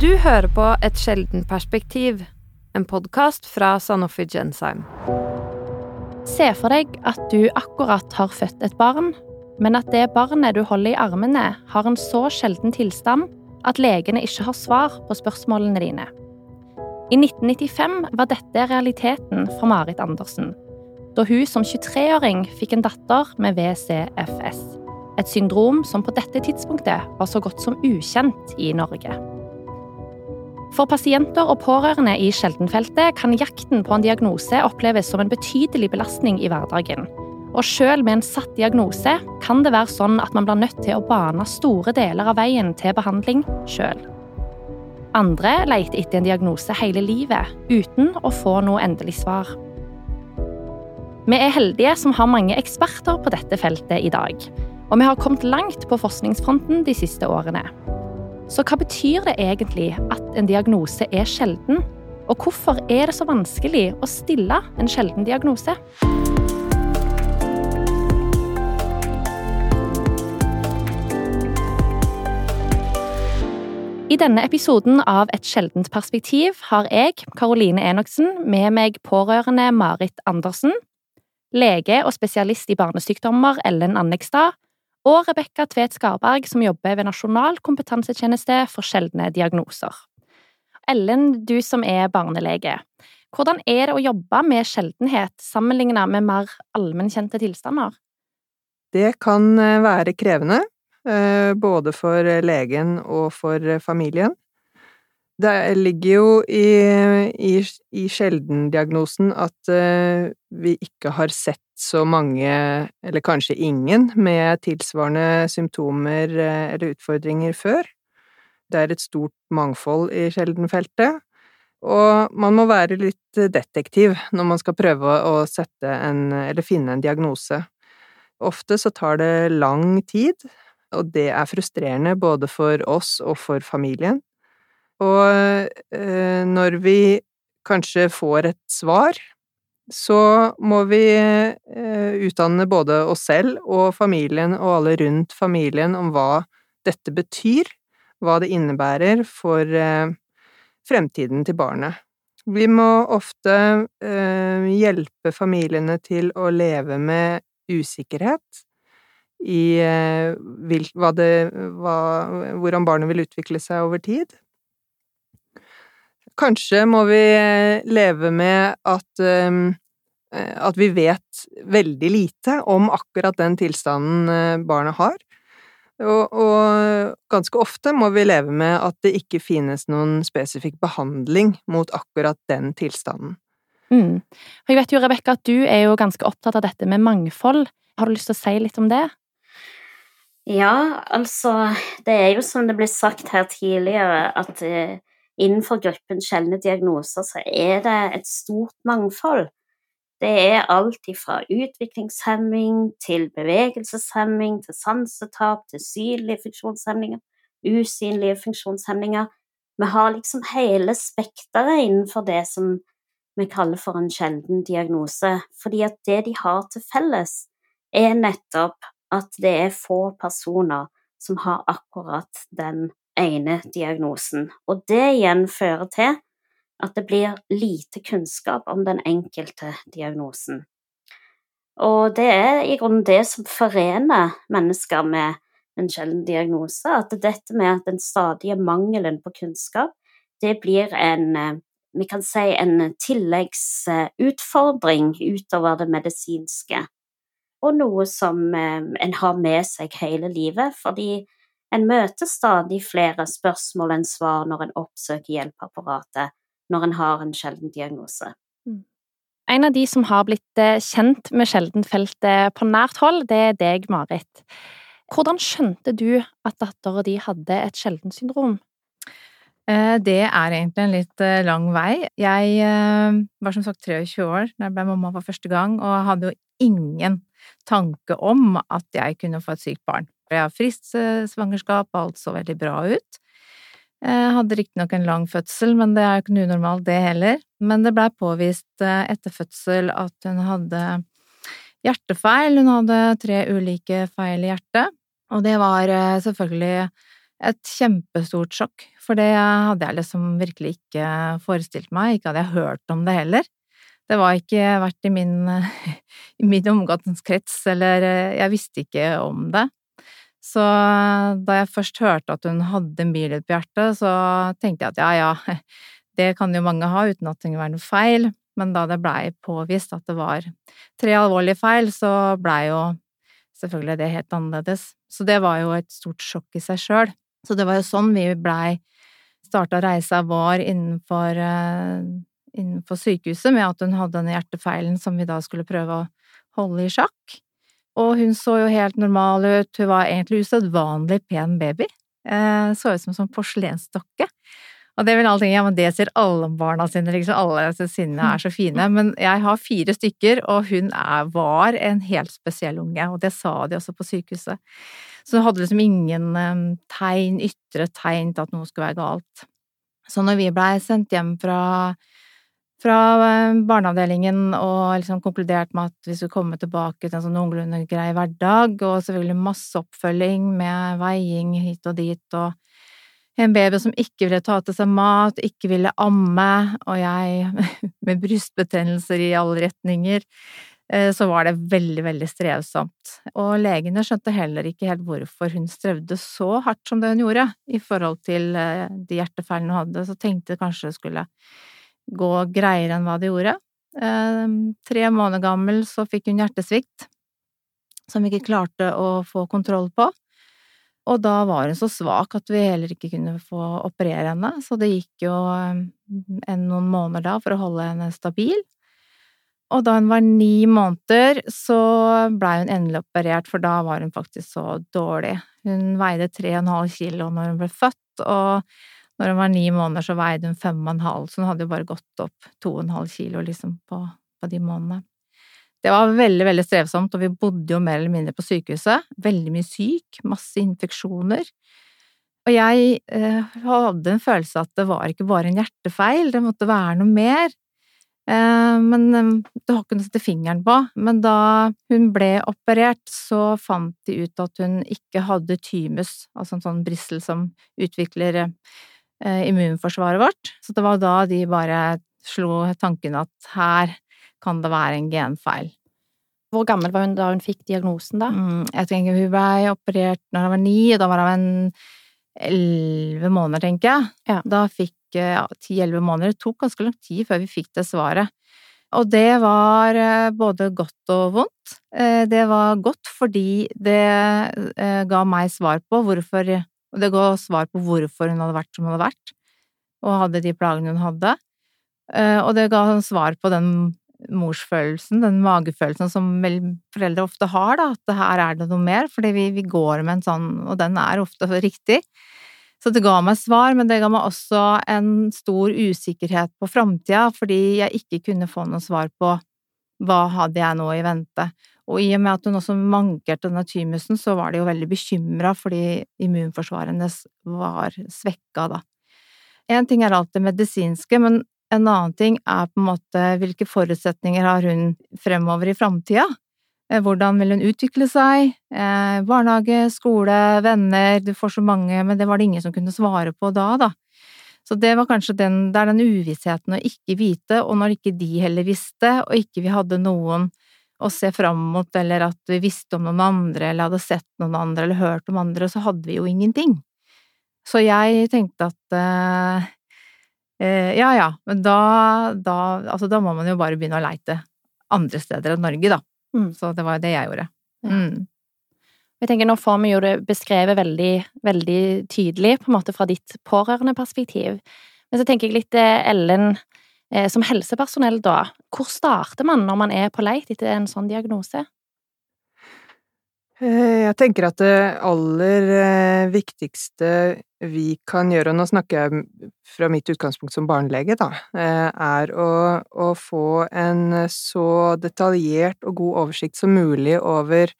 Du hører på Et sjelden perspektiv, en podkast fra Sanofi Genzyme. Se for deg at du akkurat har født et barn, men at det barnet du holder i armene, har en så sjelden tilstand at legene ikke har svar på spørsmålene dine. I 1995 var dette realiteten for Marit Andersen, da hun som 23-åring fikk en datter med VCFS. Et syndrom som på dette tidspunktet var så godt som ukjent i Norge. For pasienter og pårørende i sjeldenfeltet kan jakten på en diagnose oppleves som en betydelig belastning i hverdagen. Og selv med en satt diagnose kan det være sånn at man blir nødt til å bane store deler av veien til behandling sjøl. Andre leter etter en diagnose hele livet, uten å få noe endelig svar. Vi er heldige som har mange eksperter på dette feltet i dag. Og vi har kommet langt på forskningsfronten de siste årene. Så hva betyr det egentlig at en diagnose er sjelden? Og hvorfor er det så vanskelig å stille en sjelden diagnose? I denne episoden av Et sjeldent perspektiv har jeg, Karoline Enoksen, med meg pårørende Marit Andersen, lege og spesialist i barnesykdommer Ellen Annekstad, og Rebekka Tvedt Skarberg, som jobber ved Nasjonal kompetansetjeneste for sjeldne diagnoser. Ellen, du som er barnelege, hvordan er det å jobbe med sjeldenhet sammenlignet med mer allmennkjente tilstander? Det kan eh, være krevende, eh, både for legen og for familien. Det ligger jo i, i, i sjeldendiagnosen at uh, vi ikke har sett så mange, eller kanskje ingen, med tilsvarende symptomer uh, eller utfordringer før. Det er et stort mangfold i sjeldenfeltet, og man må være litt detektiv når man skal prøve å sette en, eller finne en diagnose. Ofte så tar det lang tid, og det er frustrerende både for oss og for familien. Og eh, når vi kanskje får et svar, så må vi eh, utdanne både oss selv og familien og alle rundt familien om hva dette betyr, hva det innebærer for eh, fremtiden til barnet. Vi må ofte hjelpe familiene til å leve med usikkerhet i hva det, hva, hvordan barnet vil utvikle seg over tid. Kanskje må vi eh, leve med at, ehm, eh, at vi vet veldig lite om akkurat den tilstanden eh, barnet har. Og, og, ganske ofte må vi leve med at det ikke finnes noen spesifikk behandling mot akkurat den tilstanden. Mm. Jeg vet jo, Rebekka, at du er jo ganske opptatt av dette med mangfold. Har du lyst til å si litt om det? Ja, altså Det er jo som det ble sagt her tidligere, at innenfor gruppen sjeldne diagnoser så er det et stort mangfold. Det er alt fra utviklingshemming til bevegelseshemming til sansetap til synlige funksjonshemninger, usynlige funksjonshemninger. Vi har liksom hele spekteret innenfor det som vi kaller for en sjelden diagnose, fordi at det de har til felles, er nettopp at det er få personer som har akkurat den ene diagnosen. Og det igjen fører til at det blir lite kunnskap om den enkelte diagnosen. Og det er i grunnen det som forener mennesker med en sjelden diagnose, at dette med at den stadige mangelen på kunnskap, det blir en vi kan si en tilleggsutfordring utover det medisinske, og noe som en har med seg hele livet, fordi en møter stadig flere spørsmål enn svar når en oppsøker hjelpeapparatet når en har en sjelden diagnose. Mm. En av de som har blitt eh, kjent med sjeldenfeltet på nært hold, det er deg, Marit. Hvordan skjønte du at dattera di hadde et sjeldent syndrom? Eh, det er egentlig en litt eh, lang vei. Jeg var som sagt 23 år da jeg ble mamma for første gang, og hadde jo ingen tanke om at jeg kunne få et sykt barn. Jeg har friskt svangerskap, alt så veldig bra ut. Jeg hadde riktignok en lang fødsel, men det er jo ikke noe unormalt, det heller. Men det blei påvist eh, etter fødsel at hun hadde hjertefeil. Hun hadde tre ulike feil i hjertet, og det var eh, selvfølgelig et kjempestort sjokk, for det hadde jeg liksom virkelig ikke forestilt meg, ikke hadde jeg hørt om det heller. Det var ikke vært i min, i min omgangskrets, eller jeg visste ikke om det. Så da jeg først hørte at hun hadde en bilyd på hjertet, så tenkte jeg at ja, ja, det kan jo mange ha uten at det kunne være noe feil, men da det blei påvist at det var tre alvorlige feil, så blei jo selvfølgelig det helt annerledes. Så det var jo et stort sjokk i seg sjøl. Så det var jo sånn vi blei starta reisa vår innenfor, uh, innenfor sykehuset, med at hun hadde denne hjertefeilen som vi da skulle prøve å holde i sjakk. Og hun så jo helt normal ut, hun var egentlig usedvanlig pen baby. Uh, så ut som en sånn porselensdokke. Og det vil tenke, ja, men det ser alle barna sine, liksom, alle sine er så fine. Men jeg har fire stykker, og hun er, var en helt spesiell unge, og det sa de også på sykehuset. Så hun hadde liksom ingen um, tegn, ytre tegn til at noe skulle være galt. Så når vi blei sendt hjem fra, fra um, barneavdelingen og liksom konkludert med at vi skulle komme tilbake til en sånn noenlunde grei hverdag, og selvfølgelig masse oppfølging med veiing hit og dit, og en baby som ikke ville ta til seg mat, ikke ville amme, og jeg med brystbetennelser i alle retninger, eh, så var det veldig, veldig strevsomt. Og legene skjønte heller ikke helt hvorfor hun strevde så hardt som det hun gjorde i forhold til eh, de hjertefeilene hun hadde, så tenkte kanskje det skulle gå greiere enn hva det gjorde. Eh, tre måneder gammel så fikk hun hjertesvikt, som vi ikke klarte å få kontroll på. Og da var hun så svak at vi heller ikke kunne få operere henne, så det gikk jo eh, en, noen måneder da for å holde henne stabil. Og da hun var ni måneder, så blei hun endelig operert, for da var hun faktisk så dårlig. Hun veide tre og en halv kilo når hun ble født, og når hun var ni måneder, så veide hun fem og en halv, så hun hadde jo bare gått opp to og en halv kilo liksom på, på de månedene. Det var veldig, veldig strevsomt, og vi bodde jo mer eller mindre på sykehuset. Veldig mye syk, masse infeksjoner. Og jeg eh, hadde en følelse at det var ikke bare en hjertefeil, det måtte være noe mer. Eh, men eh, det har ikke noe å sette fingeren på. Men da hun ble operert, så fant de ut at hun ikke hadde tymus, altså en sånn brissel som utvikler eh, immunforsvaret vårt. Så det var da de bare slo tanken at her kan det være en genfeil. Hvor gammel var hun da hun fikk diagnosen, da? Mm, jeg tenker hun ble operert når hun var ni, og da var hun elleve måneder, tenker jeg. Ja. Da fikk ja, ti-elleve måneder. Det tok ganske lang tid før vi fikk det svaret. Og det var eh, både godt og vondt. Eh, det var godt fordi det eh, ga meg svar på hvorfor Og det ga svar på hvorfor hun hadde vært som hun hadde vært, og hadde de plagene hun hadde. Og det ga svar på den morsfølelsen, den magefølelsen som foreldre ofte har, da, at her er det noe mer, fordi vi, vi går med en sånn, og den er ofte riktig. Så det ga meg svar, men det ga meg også en stor usikkerhet på framtida, fordi jeg ikke kunne få noe svar på hva hadde jeg nå i vente. Og i og med at hun også mankerte denne tymusen, så var de jo veldig bekymra fordi immunforsvaret var svekka, da. En ting er alt det medisinske, men en annen ting er på en måte hvilke forutsetninger har hun fremover i framtida? Eh, hvordan vil hun utvikle seg? Eh, barnehage, skole, venner, du får så mange, men det var det ingen som kunne svare på da, da. Så det var kanskje den, det er den uvissheten å ikke vite, og når ikke de heller visste, og ikke vi hadde noen å se fram mot, eller at vi visste om noen andre, eller hadde sett noen andre, eller hørt om andre, så hadde vi jo ingenting. Så jeg tenkte at eh, Eh, ja ja, men da, da, altså da må man jo bare begynne å leite andre steder enn Norge, da. Mm. Så det var jo det jeg gjorde. Mm. Jeg tenker Nå får vi jo det beskrevet veldig, veldig tydelig, på en måte fra ditt pårørendeperspektiv. Men så tenker jeg litt eh, Ellen, som helsepersonell, da. Hvor starter man når man er på leit etter en sånn diagnose? Eh, jeg tenker at det aller eh, viktigste vi kan gjøre, og nå snakker jeg fra mitt utgangspunkt som barnelege, da, eh, er å, å få en så detaljert og god oversikt som mulig over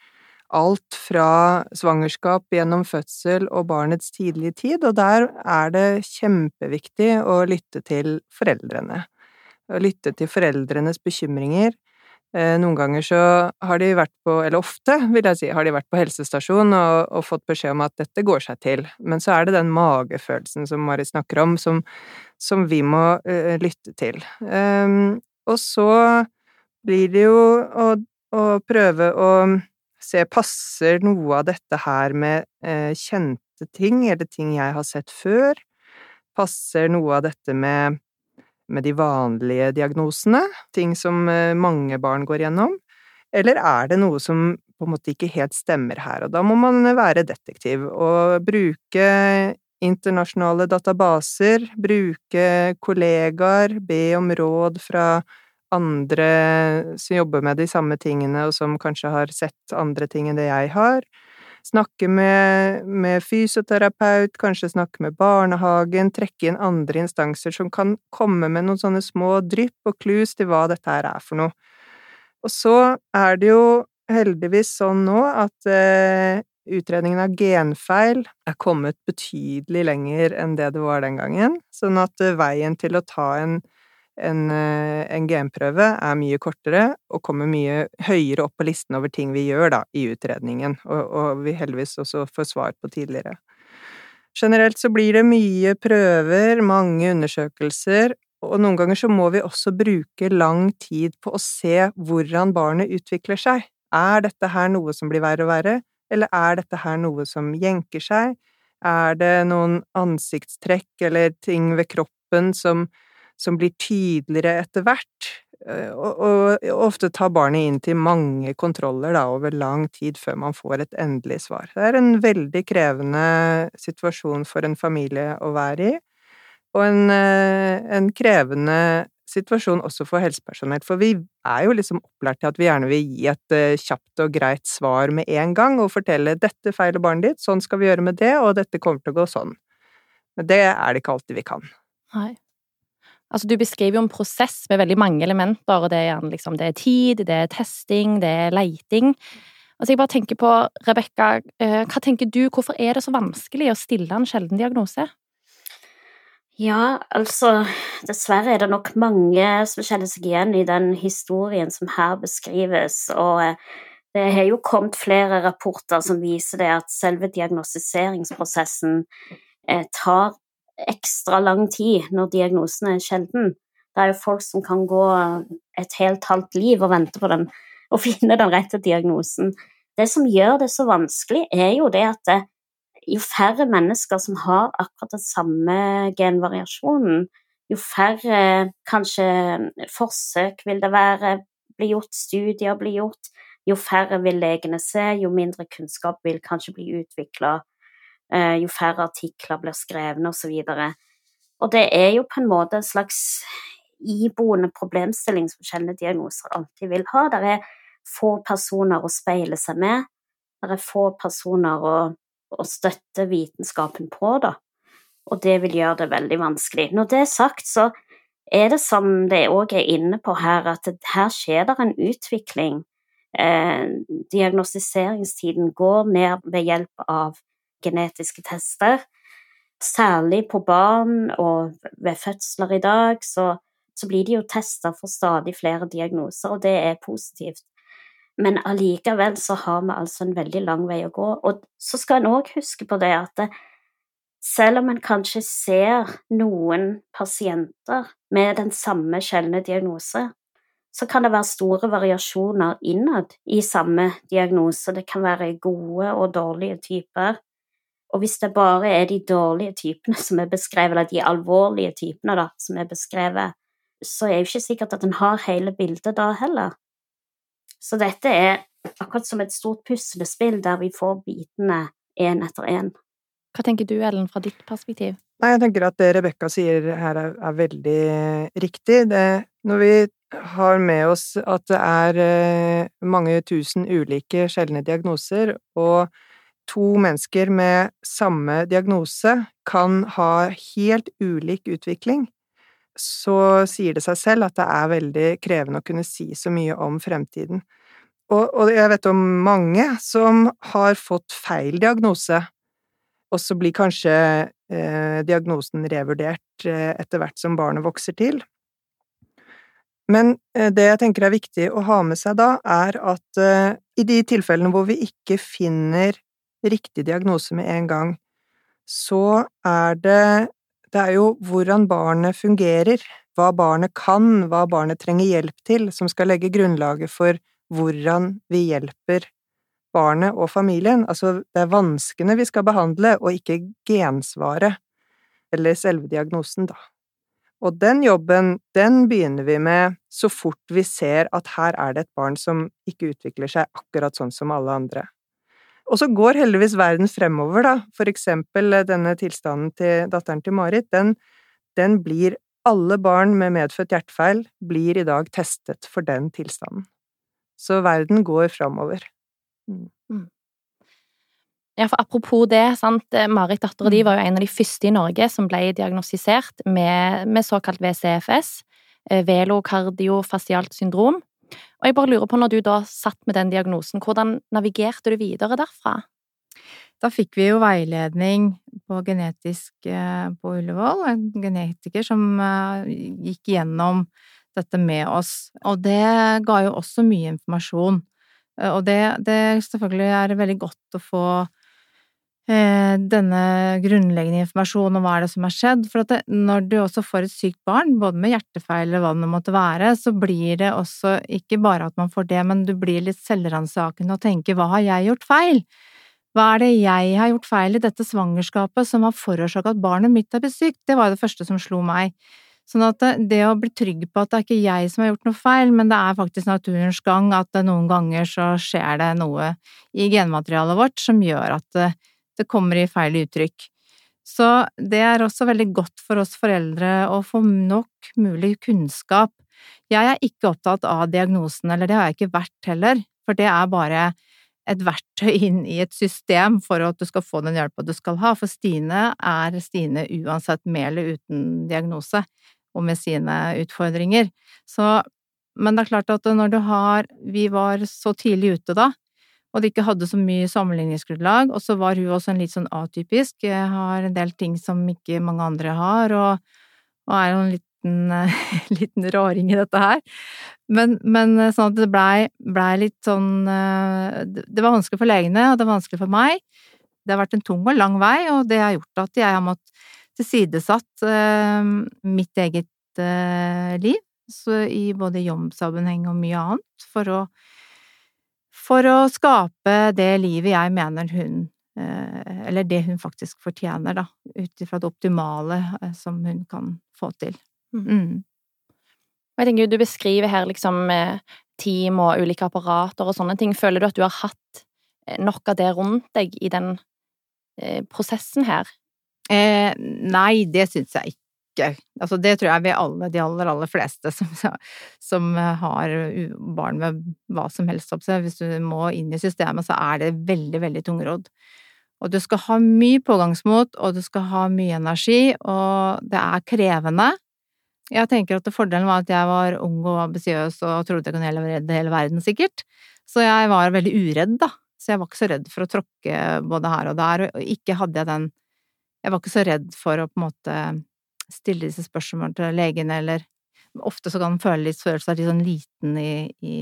alt fra svangerskap gjennom fødsel og barnets tidlige tid, og der er det kjempeviktig å lytte til foreldrene. Å lytte til foreldrenes bekymringer, Eh, noen ganger så har de vært på, eller ofte, vil jeg si, har de vært på helsestasjon og, og, fått beskjed om at dette går seg til, men så er det den magefølelsen som Mari snakker om, som, som vi må uh, lytte til. Um, og så blir det jo å, å, prøve å se passer noe av dette her med uh, kjente ting, eller ting jeg har sett før? Passer noe av dette med med de vanlige diagnosene, ting som eh, mange barn går gjennom, eller er det noe som på en måte ikke helt stemmer her, og da må man være detektiv og bruke internasjonale databaser, bruke kollegaer, be om råd fra andre som jobber med de samme tingene, og som kanskje har sett andre ting enn det jeg har. Snakke med, med, fysioterapeut, kanskje snakke med barnehagen, trekke inn andre instanser som kan komme med noen sånne små drypp og clues til hva dette her er for noe. Og så er det jo heldigvis sånn nå at eh, utredningen av genfeil er kommet betydelig lenger enn det det var den gangen, sånn at eh, veien til å ta en en, eh, en genprøve er mye kortere og kommer mye høyere opp på listen over ting vi gjør da, i utredningen, og, og vi heldigvis også får svar på tidligere. Generelt så blir det mye prøver, mange undersøkelser, og noen ganger så må vi også bruke lang tid på å se hvordan barnet utvikler seg. Er dette her noe som blir verre og verre, eller er dette her noe som jenker seg? Er det noen ansiktstrekk eller ting ved kroppen som som blir tydeligere etter hvert, eh, og, og, ofte tar barnet inn til mange kontroller da, over lang tid før man får et endelig svar. Det er en veldig krevende situasjon for en familie å være i, og en, eh, en krevende situasjon også for helsepersonell, for vi er jo liksom opplært til at vi gjerne vil gi et uh, kjapt og greit svar med en gang, og fortelle 'dette feiler barnet ditt, sånn skal vi gjøre med det, og dette kommer til å gå sånn'. Men det er det ikke alltid vi kan. Nei. Altså, du beskriver jo en prosess med veldig mange elementer, og det er, liksom, det er tid, det er testing, det er leiting. Altså, jeg bare tenker på, Rebekka, eh, hva tenker du, hvorfor er det så vanskelig å stille en sjelden diagnose? Ja, altså, dessverre er det nok mange som kjenner seg igjen i den historien som her beskrives, og eh, det har jo kommet flere rapporter som viser det at selve diagnostiseringsprosessen eh, tar ekstra lang tid når diagnosen er sjelden. Det er jo folk som kan gå et helt halvt liv og vente på den og finne den rette diagnosen. Det som gjør det så vanskelig, er jo det at det, jo færre mennesker som har akkurat den samme genvariasjonen, jo færre kanskje forsøk vil det være, bli gjort, studier bli gjort, jo færre vil legene se, jo mindre kunnskap vil kanskje bli utvikla Eh, jo færre artikler blir skrevet osv. Og, så og det er jo på en måte en slags iboende problemstilling som sjeldne diagnoser alltid vil ha. Det er få personer å speile seg med, det er få personer å, å støtte vitenskapen på, da. Og det vil gjøre det veldig vanskelig. Når det er sagt, så er det som det òg er inne på her, at her skjer det en utvikling. Eh, diagnostiseringstiden går ned ved hjelp av genetiske tester. Særlig på barn og ved fødsler i dag, så, så blir de jo testa for stadig flere diagnoser, og det er positivt. Men allikevel så har vi altså en veldig lang vei å gå. Og så skal en òg huske på det at selv om en kanskje ser noen pasienter med den samme sjeldne diagnose, så kan det være store variasjoner innad i samme diagnose. Det kan være gode og dårlige typer. Og hvis det bare er de dårlige typene som er beskrevet, eller de alvorlige typene da, som er beskrevet, så er det jo ikke sikkert at en har hele bildet da heller. Så dette er akkurat som et stort puslespill der vi får bitene én etter én. Hva tenker du, Ellen, fra ditt perspektiv? Nei, jeg tenker at det Rebekka sier her er, er veldig riktig. Det, når vi har med oss at det er eh, mange tusen ulike sjeldne diagnoser, og to mennesker med samme diagnose kan ha helt ulik utvikling, så sier det seg selv at det er veldig krevende å kunne si så mye om fremtiden. Og, og jeg vet om mange som har fått feil diagnose, og så blir kanskje eh, diagnosen revurdert eh, etter hvert som barnet vokser til. Men eh, det jeg tenker er viktig å ha med seg da, er at uh, i de tilfellene hvor vi ikke finner riktig diagnose med en gang, så er det Det er jo hvordan barnet fungerer, hva barnet kan, hva barnet trenger hjelp til, som skal legge grunnlaget for hvordan vi hjelper barnet og familien. Altså, det er vanskene vi skal behandle, og ikke gensvaret, eller selve diagnosen, da. Og den jobben, den begynner vi med så fort vi ser at her er det et barn som ikke utvikler seg akkurat sånn som alle andre. Og så går heldigvis verden fremover, da. For eksempel eh, denne tilstanden til datteren til Marit, den, den blir Alle barn med medfødt hjertefeil blir i dag testet for den tilstanden. Så verden går framover. Mm. mm. Ja, for apropos det, sant, eh, Marit dattera di mm. var jo en av de første i Norge som ble diagnostisert med, med såkalt VCFS, eh, velokardiofasialt syndrom. Og jeg bare lurer på, når du da satt med den diagnosen, hvordan navigerte du videre derfra? Da fikk vi jo veiledning på genetisk eh, på Ullevål, en genetiker som gikk gjennom dette med oss, og det ga jo også mye informasjon. Og det, det selvfølgelig er veldig godt å få Eh, denne grunnleggende informasjonen om hva er det som har skjedd. For det, når du også får et sykt barn, både med hjertefeil eller hva det måtte være, så blir det også ikke bare at man får det, men du blir litt selvransakende og tenker hva har jeg gjort feil? Hva er det jeg har gjort feil i dette svangerskapet som har forårsaka at barnet mitt er blitt sykt? Det var det første som slo meg. Sånn at det å bli trygg på at det er ikke jeg som har gjort noe feil, men det er faktisk naturens gang at noen ganger så skjer det noe i genmaterialet vårt som gjør at det kommer i feil uttrykk. Så det er også veldig godt for oss foreldre å få nok mulig kunnskap. Jeg er ikke opptatt av diagnosen, eller det har jeg ikke vært heller, for det er bare et verktøy inn i et system for at du skal få den hjelpa du skal ha, for Stine er Stine uansett med eller uten diagnose, og med sine utfordringer. Så, men det er klart at når du har Vi var så tidlig ute da, og de ikke hadde så mye sammenligningsgrunnlag. Og så var hun også en litt sånn atypisk, jeg har en del ting som ikke mange andre har, og, og er en liten, liten raring i dette her. Men, men sånn at det blei ble litt sånn eh, Det var vanskelig for legene, og det var vanskelig for meg. Det har vært en tung og lang vei, og det har gjort at jeg har måttet tilsidesatt uh, mitt eget liv, så i både jobbsammenheng og mye annet, for å for å skape det livet jeg mener hun eh, Eller det hun faktisk fortjener, da, ut ifra det optimale eh, som hun kan få til. Mm. mm. Jeg tenker Du beskriver her liksom team og ulike apparater og sånne ting. Føler du at du har hatt eh, nok av det rundt deg i den prosessen her? Eh, nei, det syns jeg ikke ikke Altså, det tror jeg vi alle, de aller, aller fleste som, som har barn med hva som helst opp seg, hvis du må inn i systemet, så er det veldig, veldig tungrodd. Og du skal ha mye pågangsmot, og du skal ha mye energi, og det er krevende. Jeg tenker at fordelen var at jeg var ung og ambisiøs og trodde jeg kunne redde hele verden, sikkert. Så jeg var veldig uredd, da. Så jeg var ikke så redd for å tråkke både her og der, og ikke hadde jeg den Jeg var ikke så redd for å på en måte stille disse spørsmålene til legen, eller ofte så kan man føle litt, følelse seg litt sånn liten i, i,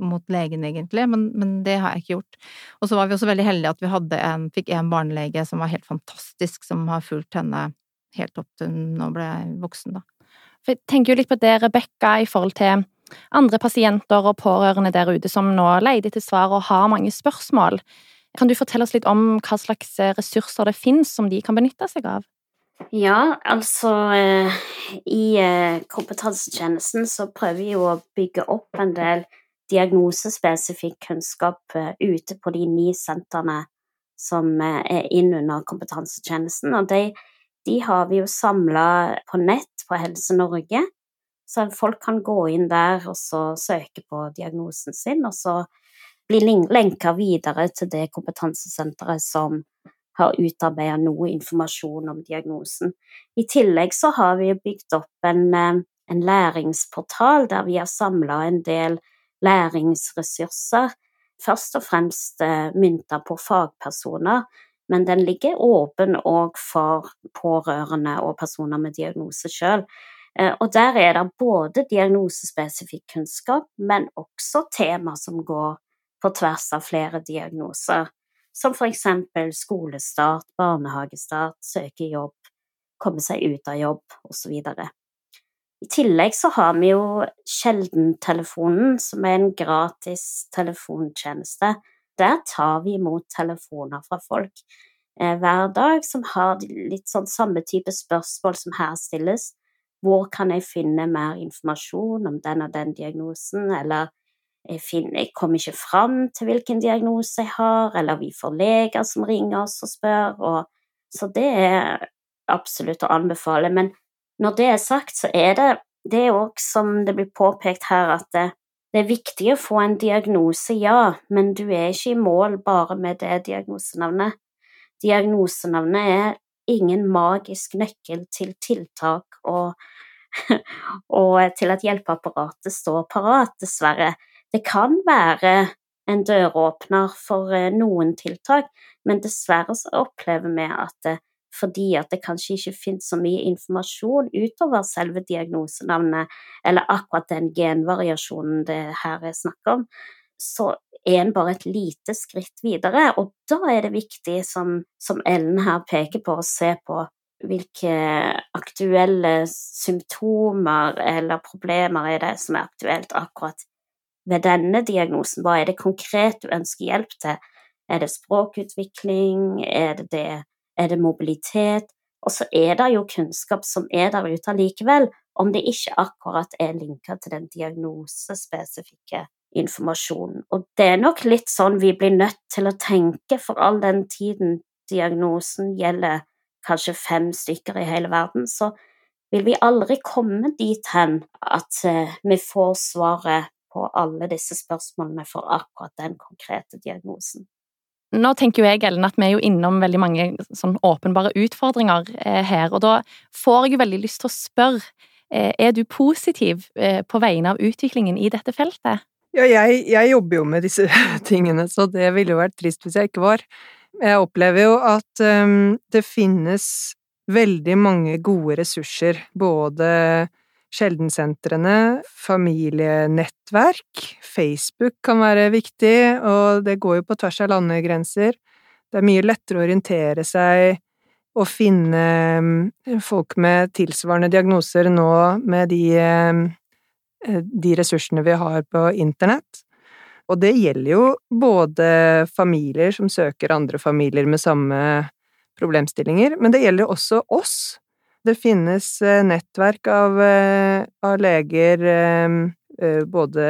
mot legen, egentlig, men, men, det har jeg ikke gjort. Og så var vi også veldig heldige at vi hadde en, fikk en barnelege som var helt fantastisk, som har fulgt henne helt opp til hun nå ble voksen, da. Jeg tenker jo litt på det, Rebekka, i forhold til andre pasienter og pårørende der ute som nå leter etter svar og har mange spørsmål. Kan du fortelle oss litt om hva slags ressurser det finnes som de kan benytte seg av? Ja, altså eh, I eh, kompetansetjenesten så prøver vi å bygge opp en del diagnosespesifikk kunnskap eh, ute på de ni sentrene som er inn under kompetansetjenesten. Og de, de har vi jo samla på nett på Helse Norge, så folk kan gå inn der og så søke på diagnosen sin, og så bli lenka videre til det kompetansesenteret som har utarbeida noe informasjon om diagnosen. I tillegg så har vi bygd opp en, eh, en læringsportal der vi har samla en del læringsressurser, først og fremst eh, mynta på fagpersoner, men den ligger åpen òg for pårørende og personer med diagnose sjøl. Eh, og der er det både diagnosespesifikk kunnskap, men også tema som går på tvers av flere diagnoser, som for eksempel skolestart, barnehagestart, søke jobb, komme seg ut av jobb, osv. I tillegg så har vi jo Sjeldentelefonen, som er en gratis telefontjeneste. Der tar vi imot telefoner fra folk eh, hver dag som har litt sånn samme type spørsmål som her stilles. Hvor kan jeg finne mer informasjon om den og den diagnosen, eller jeg, finner, jeg kommer ikke fram til hvilken diagnose jeg har, eller vi får leger som ringer oss og spør, og, så det er absolutt å anbefale. Men når det er sagt, så er det det er òg som det blir påpekt her, at det, det, er viktig å få en diagnose, ja, men du er ikke i mål bare med det diagnosenavnet. Diagnosenavnet er ingen magisk nøkkel til tiltak og, og til at hjelpeapparatet står parat, dessverre. Det kan være en døråpner for eh, noen tiltak, men dessverre så opplever vi at det, fordi at det kanskje ikke finnes så mye informasjon utover selve diagnosenavnet, eller akkurat den genvariasjonen det her er snakk om, så er en bare et lite skritt videre. Og da er det viktig, som, som Ellen her peker på, å se på hvilke aktuelle symptomer eller problemer er det som er aktuelt akkurat ved denne diagnosen? Hva er det konkret du ønsker hjelp til? Er det språkutvikling? Er det, det? Er det mobilitet? Og så er det jo kunnskap som er der ute allikevel, om det ikke akkurat er linka til den diagnosespesifikke informasjonen. Og det er nok litt sånn vi blir nødt til å tenke for all den tiden diagnosen gjelder kanskje fem stykker i hele verden, så vil vi aldri komme dit hen at eh, vi får svaret på alle disse spørsmålene for akkurat den konkrete diagnosen. Nå tenker jo jeg, Ellen, at vi er jo innom veldig mange sånn åpenbare utfordringer eh, her, og da får jeg jo veldig lyst til å spørre, eh, er du positiv eh, på vegne av utviklingen i dette feltet? Ja, jeg, jeg, jobber jo med disse tingene, så det ville jo vært trist hvis jeg ikke var. Jeg opplever jo at um, det finnes veldig mange gode ressurser, både sjeldensentrene, familienettverk, Facebook kan være viktig, og det går jo på tvers av landegrenser. Det er mye lettere å orientere seg og finne mm, folk med tilsvarende diagnoser nå med de, eh, de ressursene vi har på internett. Og det gjelder jo både familier som søker andre familier med samme problemstillinger, men det gjelder også oss det finnes eh, nettverk av, eh, av leger eh, både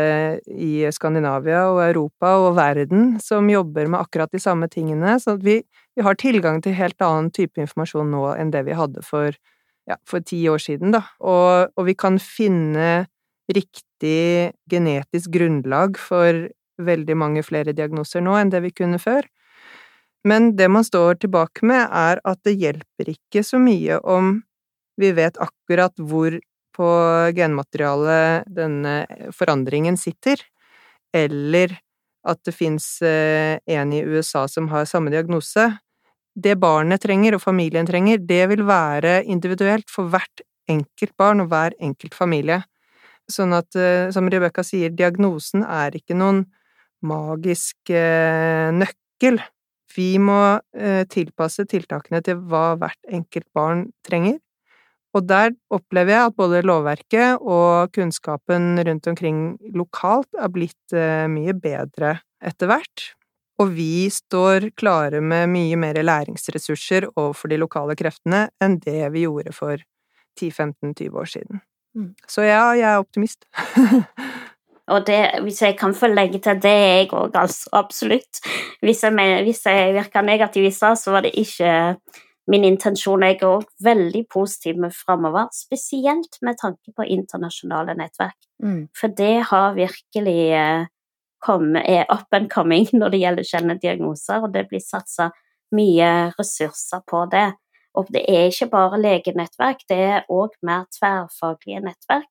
i Skandinavia og Europa og verden som jobber med akkurat de samme tingene, så vi, vi har tilgang til helt annen type informasjon nå enn det vi hadde for, ja, for ti år siden, da. Og, og vi kan finne riktig genetisk grunnlag for veldig mange flere diagnoser nå enn det vi kunne før. Men det man står tilbake med, er at det hjelper ikke så mye om vi vet akkurat hvor på genmaterialet denne forandringen sitter, eller at det fins eh, en i USA som har samme diagnose. Det barnet trenger, og familien trenger, det vil være individuelt for hvert enkelt barn og hver enkelt familie. Sånn at, eh, som Rebekka sier, diagnosen er ikke noen magisk eh, nøkkel. Vi må tilpasse tiltakene til hva hvert enkelt barn trenger, og der opplever jeg at både lovverket og kunnskapen rundt omkring lokalt er blitt eh, mye bedre etter hvert. Og vi står klare med mye mer læringsressurser overfor de lokale kreftene enn det vi gjorde for 10-15-20 år siden. Mm. Så ja, jeg er optimist. Og det, hvis jeg kan få legge til det, er jeg òg, altså. Absolutt. Hvis jeg, hvis jeg virka negativ i stad, så var det ikke min intensjon er òg veldig positiv med framover, spesielt med tanke på internasjonale nettverk. Mm. For det har virkelig eh, kommet, er up and coming når det gjelder sjeldne diagnoser, og det blir satsa mye ressurser på det. Og det er ikke bare legenettverk, det er òg mer tverrfaglige nettverk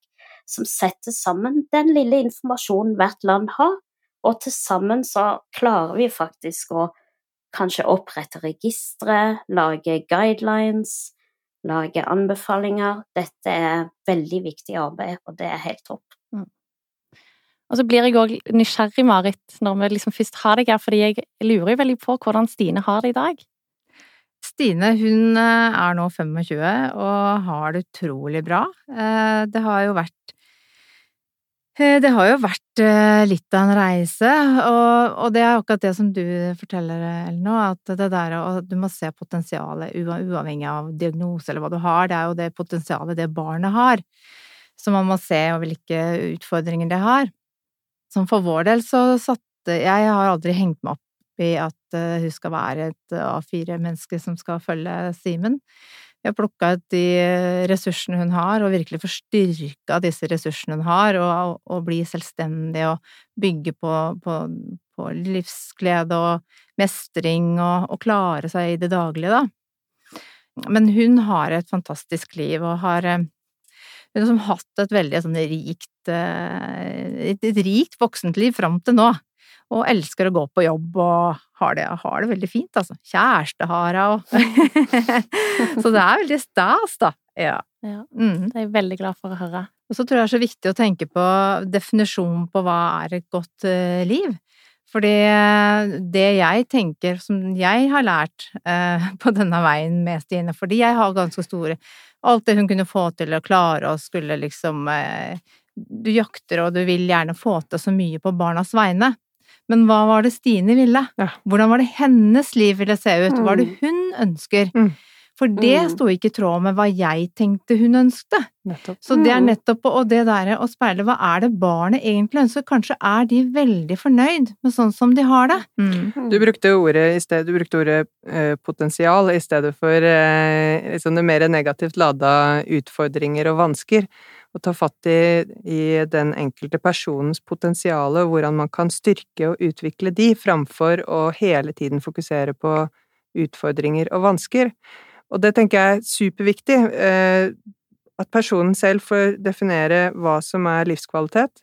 som setter sammen den lille informasjonen hvert land har, og til sammen så klarer vi faktisk å kanskje opprette registre, lage guidelines, lage anbefalinger. Dette er veldig viktig arbeid, og det er helt topp. Og så blir jeg òg nysgjerrig, Marit, når vi liksom først har deg her, fordi jeg lurer jo veldig på hvordan Stine har det i dag. Stine hun eh, er nå 25 og har det utrolig bra. Eh, det har jo vært det har jo vært litt av en reise, og, det er akkurat det som du forteller, Elno, at det der at du må se potensialet uavhengig av diagnose eller hva du har, det er jo det potensialet det barnet har, så man må se, hvilke utfordringer det har. Som for vår del så satte Jeg har aldri hengt meg opp i at eh, hun skal være et A4-menneske som skal følge Simen. Vi har plukka ut de ressursene hun har, og virkelig forstyrka disse ressursene hun har, og, og bli selvstendig og bygge på, på, på livsglede og mestring og, og, klare seg i det daglige, da. Men hun har et fantastisk liv og har eh, hun har liksom hatt et veldig sånn rikt eh, et, rikt voksentliv fram til nå. Og elsker å gå på jobb og har det, har det veldig fint, altså. Kjæreste har hun og Så det er veldig stas, da. Ja. ja. Mm. Det er jeg veldig glad for å høre. Og så tror jeg det er så viktig å tenke på definisjonen på hva er et godt uh, liv. Fordi eh, det jeg tenker, som jeg har lært uh, på denne veien med Stine, fordi jeg har ganske store alt det hun kunne få til å klare og skulle liksom eh, Du jakter og du vil gjerne få til så mye på barnas vegne. Men hva var det Stine ville? Ja. Hvordan var det hennes liv ville se ut? Hva er det mm. hun ønsker? Mm. For det mm. sto ikke i tråd med hva jeg tenkte hun ønsket. Nettopp. Så det er mm. nettopp og det der å speile hva er det barnet egentlig ønsker, kanskje er de veldig fornøyd med sånn som de har det. Mm. Du brukte ordet i sted, du brukte ordet eh, potensial i stedet for eh, liksom det mer negativt lada utfordringer og vansker. Å ta fatt i, i den enkelte personens potensial og hvordan man kan styrke og utvikle de, framfor å hele tiden fokusere på utfordringer og vansker. Og det tenker jeg er superviktig, eh, at personen selv får definere hva som er livskvalitet,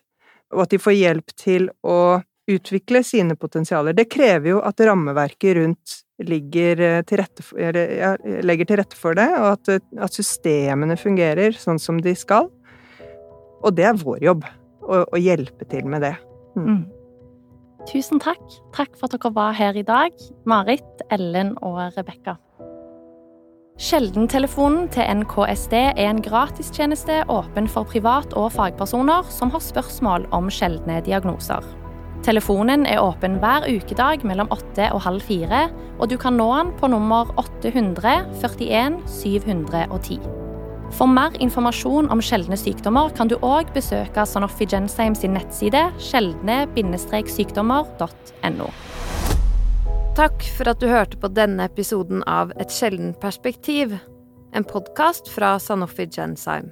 og at de får hjelp til å utvikle sine potensialer. Det krever jo at rammeverket rundt ligger eh, til rette for, eller, ja, legger til rette for det, og at, at, systemene fungerer sånn som de skal. Og det er vår jobb, å, å hjelpe til med det. Mm. Mm. Tusen takk. Takk for at dere var her i dag, Marit, Ellen og Rebekka. Sjeldentelefonen til NKSD er en gratistjeneste åpen for privat- og fagpersoner som har spørsmål om sjeldne diagnoser. Telefonen er åpen hver ukedag mellom åtte og halv fire, og du kan nå den på nummer 800 41 710. For mer informasjon om sjeldne sykdommer kan du òg besøke Sanofi Gensheim sin nettside sjeldne-sykdommer.no. Takk for at du hørte på denne episoden av Et sjeldent perspektiv, en podkast fra Sanofi Gensheim.